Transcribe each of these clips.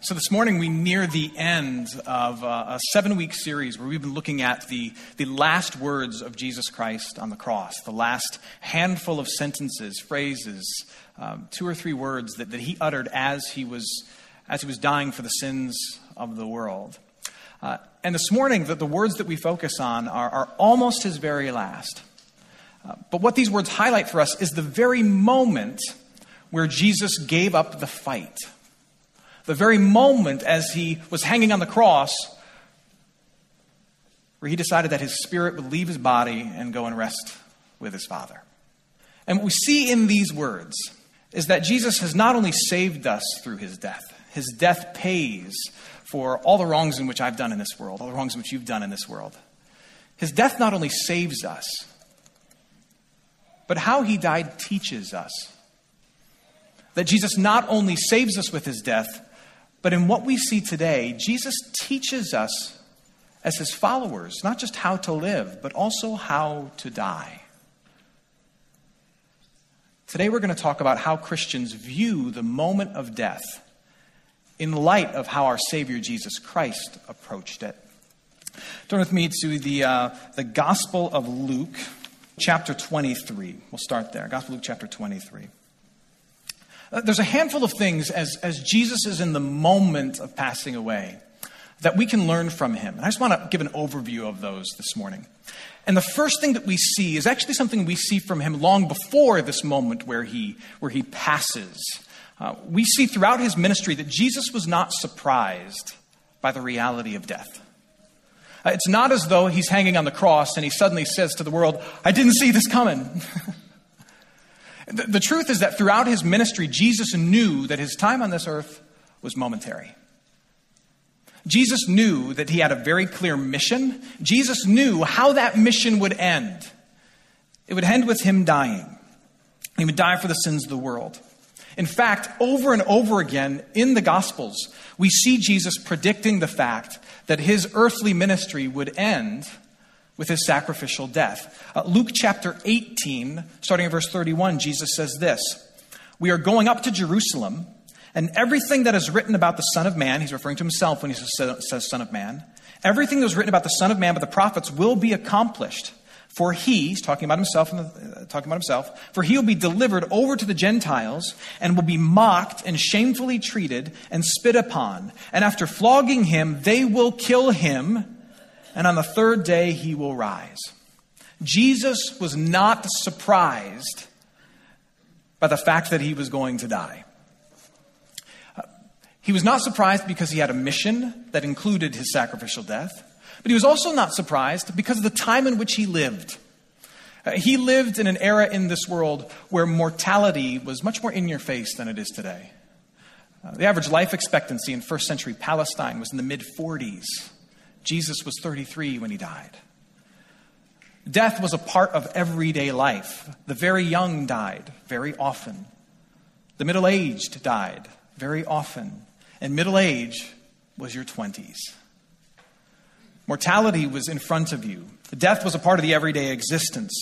So, this morning we near the end of a seven week series where we've been looking at the, the last words of Jesus Christ on the cross, the last handful of sentences, phrases, um, two or three words that, that he uttered as he, was, as he was dying for the sins of the world. Uh, and this morning, the, the words that we focus on are, are almost his very last. Uh, but what these words highlight for us is the very moment where Jesus gave up the fight the very moment as he was hanging on the cross where he decided that his spirit would leave his body and go and rest with his Father. And what we see in these words is that Jesus has not only saved us through his death, his death pays for all the wrongs in which I've done in this world, all the wrongs in which you've done in this world. His death not only saves us, but how he died teaches us that Jesus not only saves us with his death, but in what we see today, Jesus teaches us as his followers not just how to live, but also how to die. Today, we're going to talk about how Christians view the moment of death in light of how our Savior Jesus Christ approached it. Turn with me to the, uh, the Gospel of Luke, chapter 23. We'll start there. Gospel of Luke, chapter 23. Uh, there's a handful of things as, as Jesus is in the moment of passing away that we can learn from him. And I just want to give an overview of those this morning. And the first thing that we see is actually something we see from him long before this moment where he, where he passes. Uh, we see throughout his ministry that Jesus was not surprised by the reality of death. Uh, it's not as though he's hanging on the cross and he suddenly says to the world, I didn't see this coming. The, the truth is that throughout his ministry, Jesus knew that his time on this earth was momentary. Jesus knew that he had a very clear mission. Jesus knew how that mission would end. It would end with him dying. He would die for the sins of the world. In fact, over and over again in the Gospels, we see Jesus predicting the fact that his earthly ministry would end with his sacrificial death. Uh, Luke chapter 18, starting at verse 31, Jesus says this We are going up to Jerusalem, and everything that is written about the Son of Man, he's referring to himself when he says Son of Man, everything that was written about the Son of Man by the prophets will be accomplished. For he, he's talking about himself, the, uh, talking about himself, for he will be delivered over to the Gentiles and will be mocked and shamefully treated and spit upon. And after flogging him, they will kill him and on the third day he will rise. Jesus was not surprised by the fact that he was going to die. He was not surprised because he had a mission that included his sacrificial death, but he was also not surprised because of the time in which he lived. Uh, he lived in an era in this world where mortality was much more in your face than it is today. Uh, the average life expectancy in first century Palestine was in the mid 40s. Jesus was 33 when he died. Death was a part of everyday life. The very young died very often. The middle aged died very often. And middle age was your 20s. Mortality was in front of you. Death was a part of the everyday existence.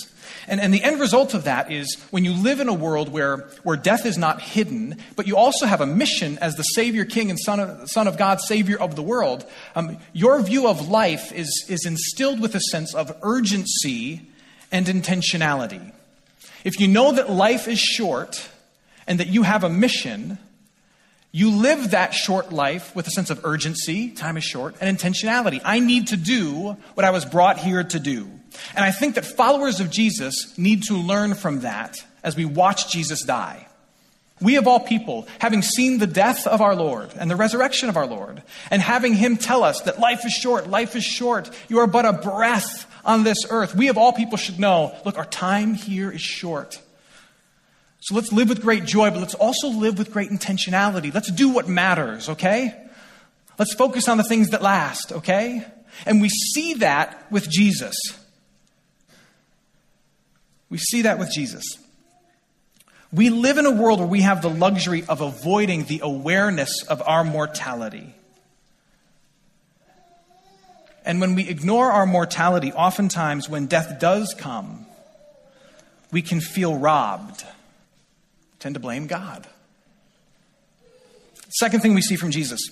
And, and the end result of that is when you live in a world where, where death is not hidden, but you also have a mission as the Savior, King, and Son of, Son of God, Savior of the world, um, your view of life is, is instilled with a sense of urgency and intentionality. If you know that life is short and that you have a mission, you live that short life with a sense of urgency, time is short, and intentionality. I need to do what I was brought here to do. And I think that followers of Jesus need to learn from that as we watch Jesus die. We of all people, having seen the death of our Lord and the resurrection of our Lord, and having him tell us that life is short, life is short, you are but a breath on this earth, we of all people should know look, our time here is short. So let's live with great joy, but let's also live with great intentionality. Let's do what matters, okay? Let's focus on the things that last, okay? And we see that with Jesus. We see that with Jesus. We live in a world where we have the luxury of avoiding the awareness of our mortality. And when we ignore our mortality, oftentimes when death does come, we can feel robbed, tend to blame God. Second thing we see from Jesus.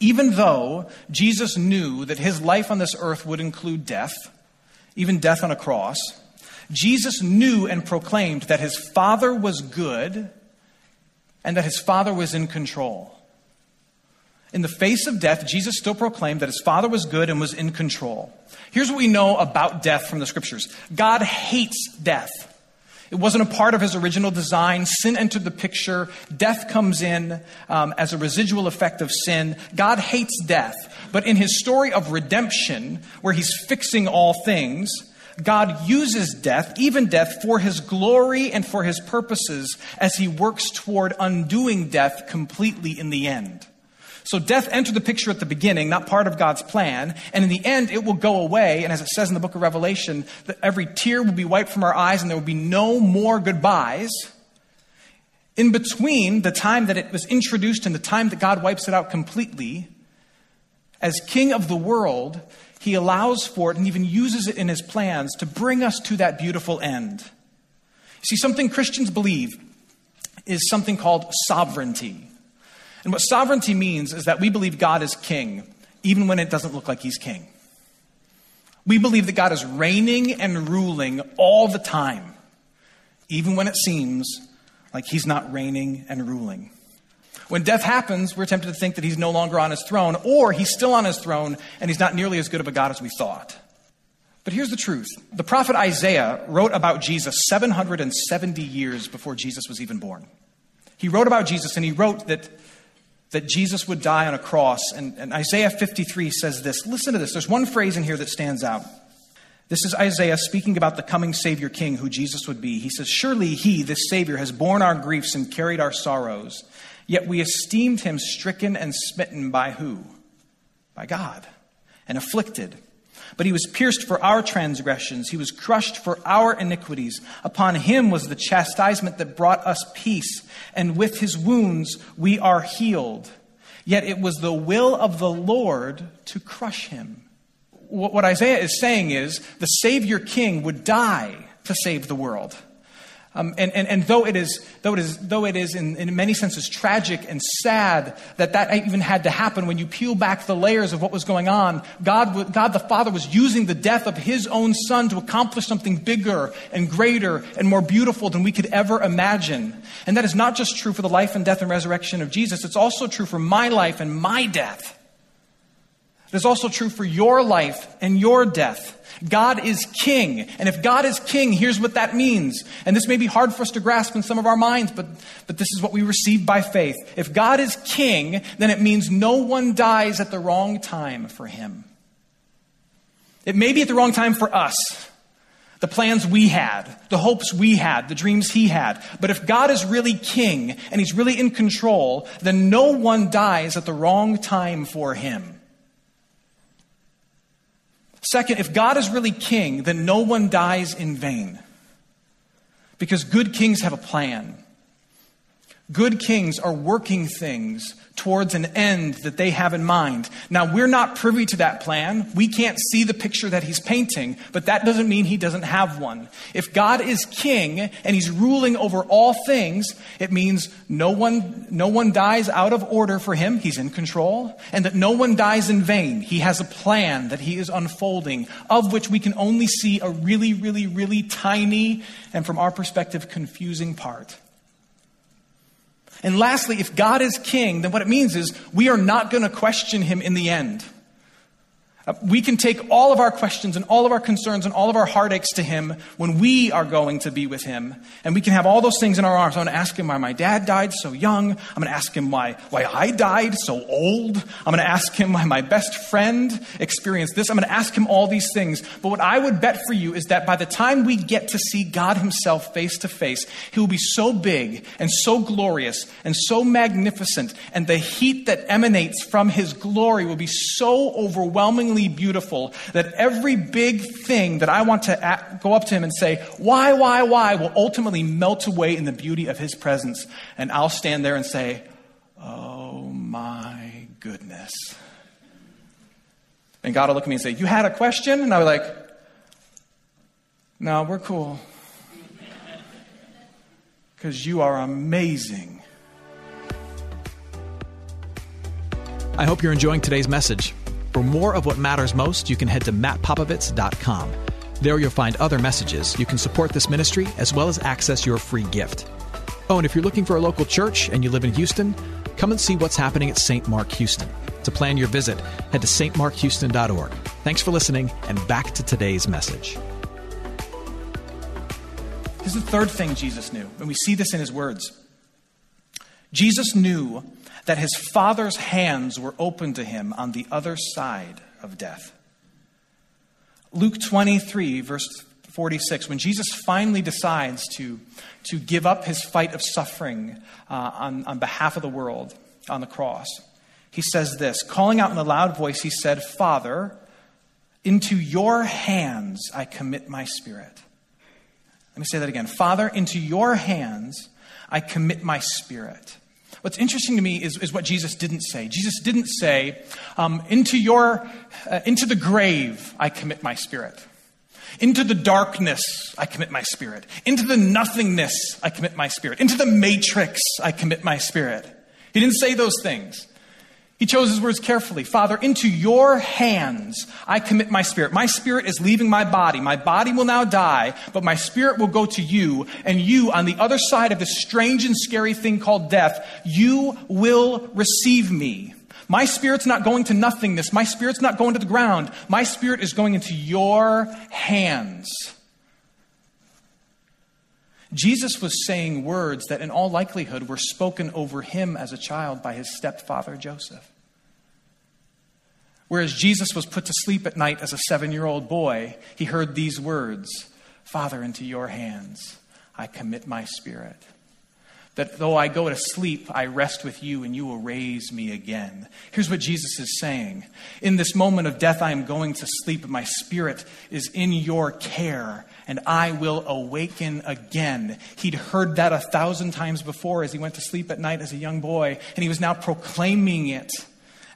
Even though Jesus knew that his life on this earth would include death, even death on a cross, Jesus knew and proclaimed that his Father was good and that his Father was in control. In the face of death, Jesus still proclaimed that his Father was good and was in control. Here's what we know about death from the scriptures God hates death. It wasn't a part of his original design. Sin entered the picture. Death comes in um, as a residual effect of sin. God hates death. But in his story of redemption, where he's fixing all things, God uses death, even death, for his glory and for his purposes as he works toward undoing death completely in the end. So death entered the picture at the beginning, not part of God's plan, and in the end it will go away, and as it says in the book of Revelation, that every tear will be wiped from our eyes and there will be no more goodbyes. In between the time that it was introduced and the time that God wipes it out completely, as king of the world, he allows for it and even uses it in his plans to bring us to that beautiful end. See, something Christians believe is something called sovereignty. And what sovereignty means is that we believe God is king, even when it doesn't look like he's king. We believe that God is reigning and ruling all the time, even when it seems like he's not reigning and ruling. When death happens, we're tempted to think that he's no longer on his throne, or he's still on his throne and he's not nearly as good of a God as we thought. But here's the truth the prophet Isaiah wrote about Jesus 770 years before Jesus was even born. He wrote about Jesus and he wrote that, that Jesus would die on a cross. And, and Isaiah 53 says this. Listen to this. There's one phrase in here that stands out. This is Isaiah speaking about the coming Savior King who Jesus would be. He says, Surely he, this Savior, has borne our griefs and carried our sorrows. Yet we esteemed him stricken and smitten by who? By God, and afflicted. But he was pierced for our transgressions, he was crushed for our iniquities. Upon him was the chastisement that brought us peace, and with his wounds we are healed. Yet it was the will of the Lord to crush him. What Isaiah is saying is the Savior King would die to save the world. Um, and, and, and though it is, though it is, though it is in, in many senses tragic and sad that that even had to happen, when you peel back the layers of what was going on, God, God the Father was using the death of His own Son to accomplish something bigger and greater and more beautiful than we could ever imagine. And that is not just true for the life and death and resurrection of Jesus, it's also true for my life and my death. It is also true for your life and your death. God is king. And if God is king, here's what that means. And this may be hard for us to grasp in some of our minds, but, but this is what we receive by faith. If God is king, then it means no one dies at the wrong time for him. It may be at the wrong time for us, the plans we had, the hopes we had, the dreams he had. But if God is really king and he's really in control, then no one dies at the wrong time for him. Second, if God is really king, then no one dies in vain. Because good kings have a plan. Good kings are working things towards an end that they have in mind. Now, we're not privy to that plan. We can't see the picture that he's painting, but that doesn't mean he doesn't have one. If God is king and he's ruling over all things, it means no one, no one dies out of order for him. He's in control. And that no one dies in vain. He has a plan that he is unfolding, of which we can only see a really, really, really tiny and from our perspective, confusing part. And lastly, if God is king, then what it means is we are not going to question him in the end. Uh, we can take all of our questions and all of our concerns and all of our heartaches to Him when we are going to be with Him. And we can have all those things in our arms. I'm going to ask Him why my dad died so young. I'm going to ask Him why, why I died so old. I'm going to ask Him why my best friend experienced this. I'm going to ask Him all these things. But what I would bet for you is that by the time we get to see God Himself face to face, He will be so big and so glorious and so magnificent. And the heat that emanates from His glory will be so beautiful that every big thing that I want to go up to him and say, why, why, why, will ultimately melt away in the beauty of his presence. And I'll stand there and say, oh my goodness. And God will look at me and say, You had a question? And I'll be like, No, we're cool. Because you are amazing. I hope you're enjoying today's message. For more of what matters most, you can head to mattpopovits.com. There you'll find other messages. You can support this ministry as well as access your free gift. Oh, and if you're looking for a local church and you live in Houston, come and see what's happening at St. Mark Houston. To plan your visit, head to stmarkhouston.org. Thanks for listening, and back to today's message. This is the third thing Jesus knew, and we see this in his words. Jesus knew that his father's hands were open to him on the other side of death. Luke 23, verse 46, when Jesus finally decides to, to give up his fight of suffering uh, on, on behalf of the world on the cross, he says this Calling out in a loud voice, he said, Father, into your hands I commit my spirit. Let me say that again. Father, into your hands I commit my spirit. What's interesting to me is, is what Jesus didn't say. Jesus didn't say, um, into, your, uh, into the grave I commit my spirit. Into the darkness, I commit my spirit. Into the nothingness, I commit my spirit. Into the matrix, I commit my spirit. He didn't say those things. He chose his words carefully. Father, into your hands I commit my spirit. My spirit is leaving my body. My body will now die, but my spirit will go to you. And you, on the other side of this strange and scary thing called death, you will receive me. My spirit's not going to nothingness. My spirit's not going to the ground. My spirit is going into your hands. Jesus was saying words that, in all likelihood, were spoken over him as a child by his stepfather, Joseph. Whereas Jesus was put to sleep at night as a seven year old boy, he heard these words Father, into your hands I commit my spirit. That though I go to sleep, I rest with you and you will raise me again. Here's what Jesus is saying In this moment of death, I am going to sleep, but my spirit is in your care and I will awaken again. He'd heard that a thousand times before as he went to sleep at night as a young boy, and he was now proclaiming it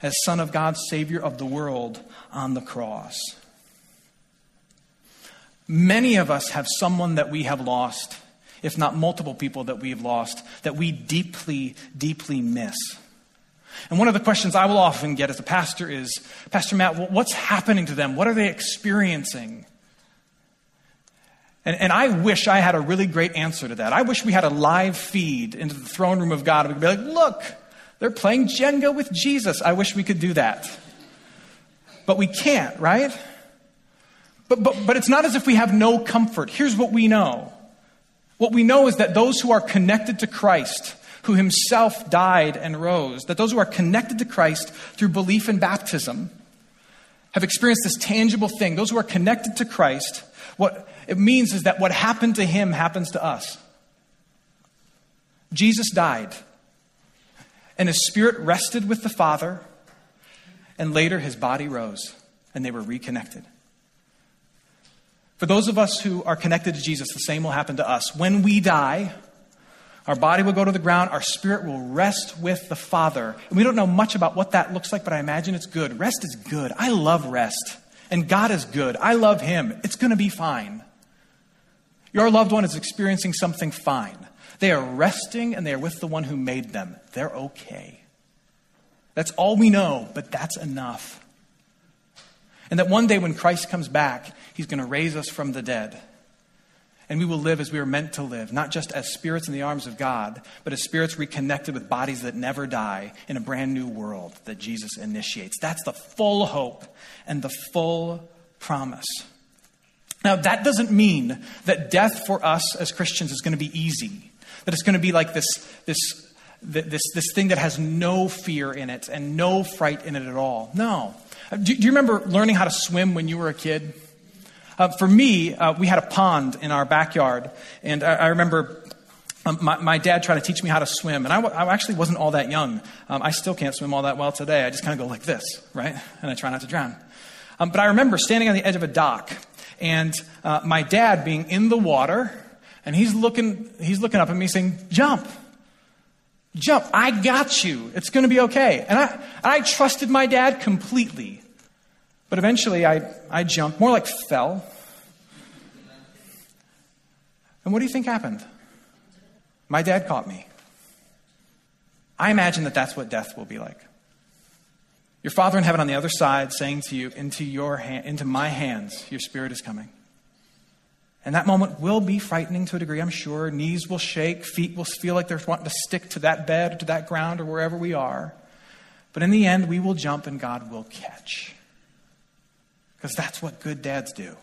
as Son of God, Savior of the world on the cross. Many of us have someone that we have lost, if not multiple people that we have lost, that we deeply, deeply miss. And one of the questions I will often get as a pastor is Pastor Matt, what's happening to them? What are they experiencing? And, and, I wish I had a really great answer to that. I wish we had a live feed into the throne room of God. We could be like, look, they're playing Jenga with Jesus. I wish we could do that. But we can't, right? But, but, but it's not as if we have no comfort. Here's what we know what we know is that those who are connected to Christ, who himself died and rose, that those who are connected to Christ through belief and baptism, have experienced this tangible thing. Those who are connected to Christ, what it means is that what happened to him happens to us. Jesus died, and his spirit rested with the Father, and later his body rose, and they were reconnected. For those of us who are connected to Jesus, the same will happen to us. When we die, our body will go to the ground, our spirit will rest with the Father. And we don't know much about what that looks like, but I imagine it's good. Rest is good. I love rest. And God is good. I love Him. It's going to be fine. Your loved one is experiencing something fine. They are resting and they are with the one who made them. They're okay. That's all we know, but that's enough. And that one day when Christ comes back, he's going to raise us from the dead. And we will live as we were meant to live, not just as spirits in the arms of God, but as spirits reconnected with bodies that never die in a brand new world that Jesus initiates. That's the full hope and the full promise. Now, that doesn't mean that death for us as Christians is going to be easy, that it's going to be like this, this, this, this thing that has no fear in it and no fright in it at all. No. Do, do you remember learning how to swim when you were a kid? Uh, for me, uh, we had a pond in our backyard, and I, I remember um, my, my, dad tried to teach me how to swim, and I, w- I actually wasn't all that young. Um, I still can't swim all that well today. I just kind of go like this, right? And I try not to drown. Um, but I remember standing on the edge of a dock, and uh, my dad being in the water, and he's looking, he's looking up at me saying, Jump. Jump. I got you. It's going to be okay. And I, I trusted my dad completely. But eventually I, I jumped, more like fell. And what do you think happened? My dad caught me. I imagine that that's what death will be like. Your Father in heaven on the other side saying to you, into, your hand, into my hands, your spirit is coming. And that moment will be frightening to a degree, I'm sure. Knees will shake, feet will feel like they're wanting to stick to that bed or to that ground or wherever we are. But in the end, we will jump and God will catch. Because that's what good dads do.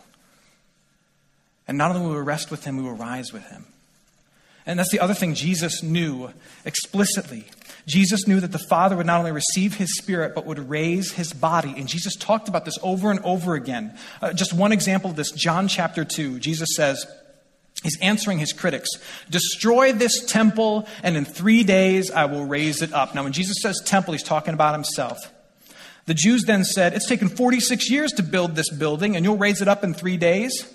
And not only will we rest with him, we will rise with him. And that's the other thing Jesus knew explicitly. Jesus knew that the Father would not only receive his spirit, but would raise his body. And Jesus talked about this over and over again. Uh, just one example of this John chapter 2. Jesus says, He's answering his critics Destroy this temple, and in three days I will raise it up. Now, when Jesus says temple, he's talking about himself. The Jews then said, It's taken 46 years to build this building, and you'll raise it up in three days.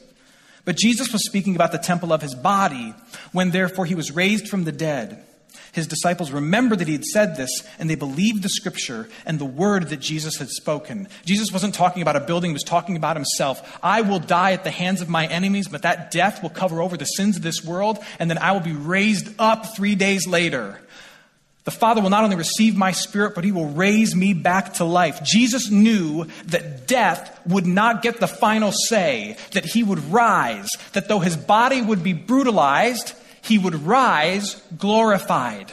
But Jesus was speaking about the temple of his body, when therefore he was raised from the dead. His disciples remembered that he had said this, and they believed the scripture and the word that Jesus had spoken. Jesus wasn't talking about a building, he was talking about himself. I will die at the hands of my enemies, but that death will cover over the sins of this world, and then I will be raised up three days later. The Father will not only receive my spirit, but he will raise me back to life. Jesus knew that death would not get the final say, that he would rise, that though his body would be brutalized, he would rise glorified.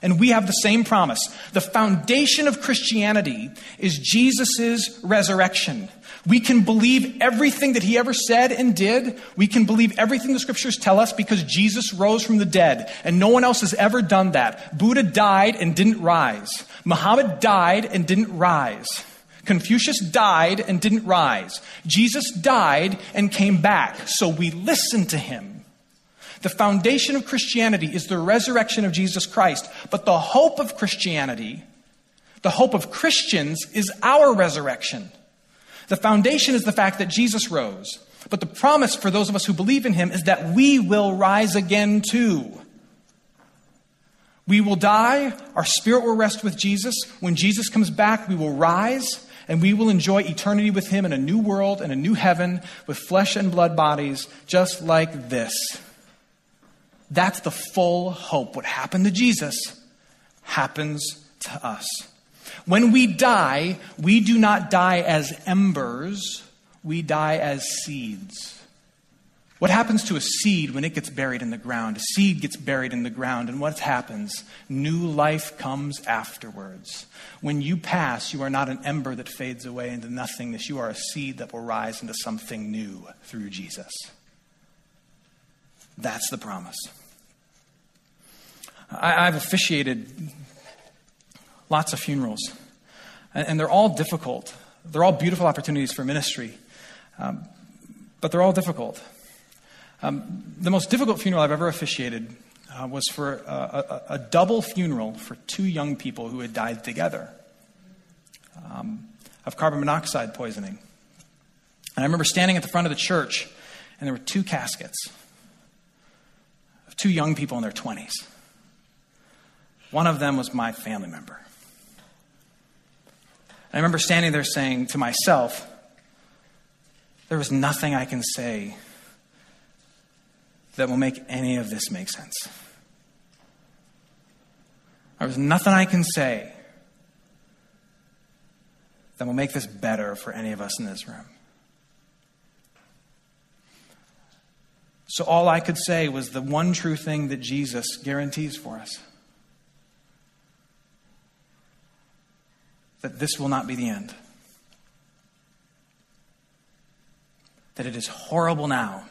And we have the same promise. The foundation of Christianity is Jesus' resurrection. We can believe everything that he ever said and did. We can believe everything the scriptures tell us because Jesus rose from the dead. And no one else has ever done that. Buddha died and didn't rise. Muhammad died and didn't rise. Confucius died and didn't rise. Jesus died and came back. So we listen to him. The foundation of Christianity is the resurrection of Jesus Christ. But the hope of Christianity, the hope of Christians, is our resurrection. The foundation is the fact that Jesus rose. But the promise for those of us who believe in him is that we will rise again too. We will die, our spirit will rest with Jesus. When Jesus comes back, we will rise, and we will enjoy eternity with him in a new world and a new heaven with flesh and blood bodies just like this. That's the full hope. What happened to Jesus happens to us. When we die, we do not die as embers, we die as seeds. What happens to a seed when it gets buried in the ground? A seed gets buried in the ground, and what happens? New life comes afterwards. When you pass, you are not an ember that fades away into nothingness. You are a seed that will rise into something new through Jesus. That's the promise. I, have officiated lots of funerals. And they're all difficult. They're all beautiful opportunities for ministry, um, but they're all difficult. Um, the most difficult funeral I've ever officiated uh, was for a, a, a, double funeral for two young people who had died together um, of carbon monoxide poisoning. And I remember standing at the front of the church, and there were two caskets of two young people in their 20s. One of them was my family member. I remember standing there saying to myself, there is nothing I can say that will make any of this make sense. There was nothing I can say that will make this better for any of us in this room. So all I could say was the one true thing that Jesus guarantees for us that this will not be the end. That it is horrible now,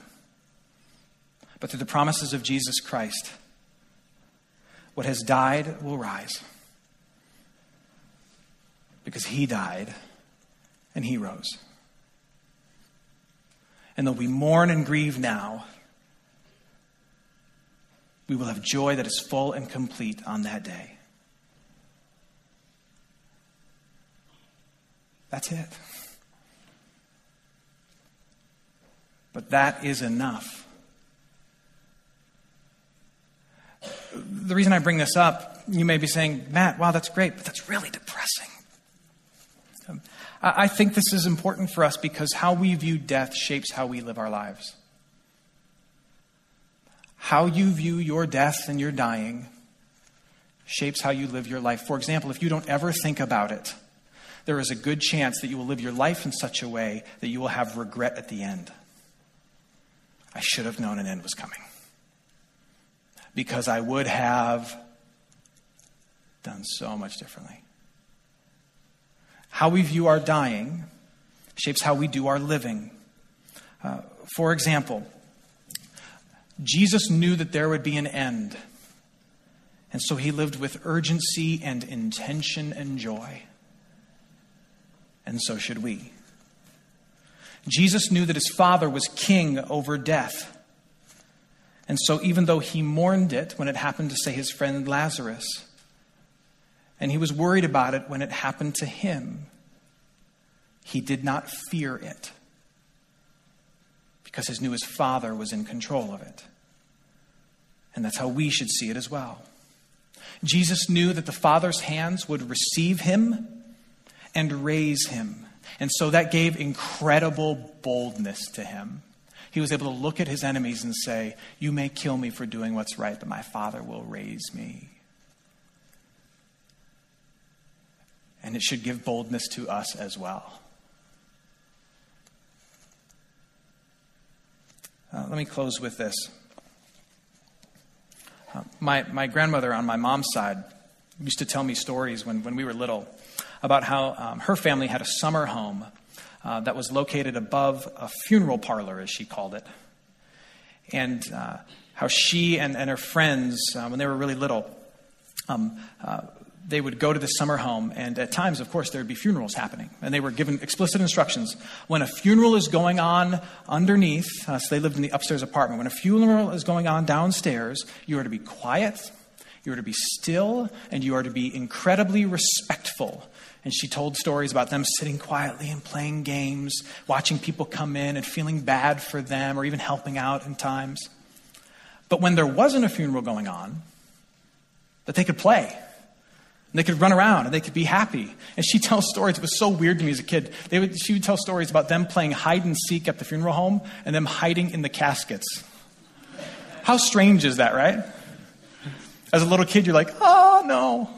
but through the promises of Jesus Christ, what has died will rise. Because he died and he rose. And though we mourn and grieve now, we will have joy that is full and complete on that day. That's it. But that is enough. The reason I bring this up, you may be saying, Matt, wow, that's great, but that's really depressing. Um, I think this is important for us because how we view death shapes how we live our lives. How you view your death and your dying shapes how you live your life. For example, if you don't ever think about it, there is a good chance that you will live your life in such a way that you will have regret at the end. I should have known an end was coming. Because I would have done so much differently. How we view our dying shapes how we do our living. Uh, for example, Jesus knew that there would be an end. And so he lived with urgency and intention and joy and so should we. Jesus knew that his Father was king over death. And so, even though he mourned it when it happened to, say, his friend Lazarus, and he was worried about it when it happened to him, he did not fear it because he knew his Father was in control of it. And that's how we should see it as well. Jesus knew that the Father's hands would receive him and raise him. And so that gave incredible boldness to him. He was able to look at his enemies and say, You may kill me for doing what's right, but my Father will raise me. And it should give boldness to us as well. Uh, let me close with this. Uh, my, my grandmother on my mom's side used to tell me stories when, when we were little about how um, her family had a summer home uh, that was located above a funeral parlor, as she called it. And uh, how she and, and her friends, uh, when they were really little, um, uh, they would go to the summer home, and at times, of course, there would be funerals happening. And they were given explicit instructions. When a funeral is going on underneath, uh, so they lived in the upstairs apartment, when a funeral is going on downstairs, you are to be quiet, you are to be still, and you are to be incredibly respectful and she told stories about them sitting quietly and playing games, watching people come in and feeling bad for them or even helping out in times. But when there wasn't a funeral going on, that they could play. And they could run around and they could be happy. And she tells stories. It was so weird to me as a kid. Would, she would tell stories about them playing hide and seek at the funeral home and them hiding in the caskets. How strange is that, right? As a little kid, you're like, oh, no.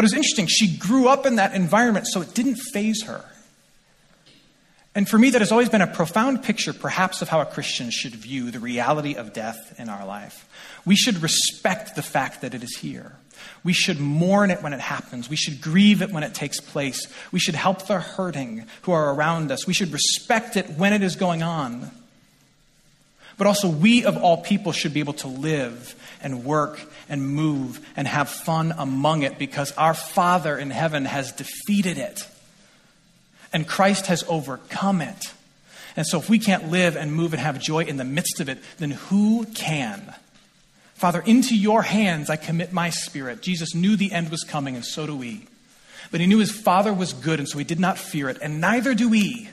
But it's interesting, she grew up in that environment, so it didn't faze her. And for me, that has always been a profound picture, perhaps, of how a Christian should view the reality of death in our life. We should respect the fact that it is here. We should mourn it when it happens. We should grieve it when it takes place. We should help the hurting who are around us. We should respect it when it is going on. But also, we of all people should be able to live and work and move and have fun among it because our Father in heaven has defeated it. And Christ has overcome it. And so, if we can't live and move and have joy in the midst of it, then who can? Father, into your hands I commit my spirit. Jesus knew the end was coming, and so do we. But he knew his Father was good, and so he did not fear it, and neither do we.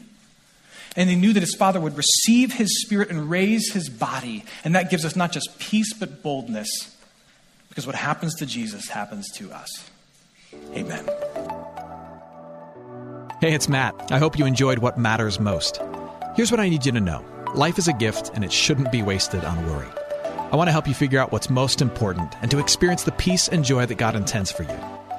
And he knew that his Father would receive his spirit and raise his body. And that gives us not just peace, but boldness. Because what happens to Jesus happens to us. Amen. Hey, it's Matt. I hope you enjoyed what matters most. Here's what I need you to know life is a gift, and it shouldn't be wasted on worry. I want to help you figure out what's most important and to experience the peace and joy that God intends for you.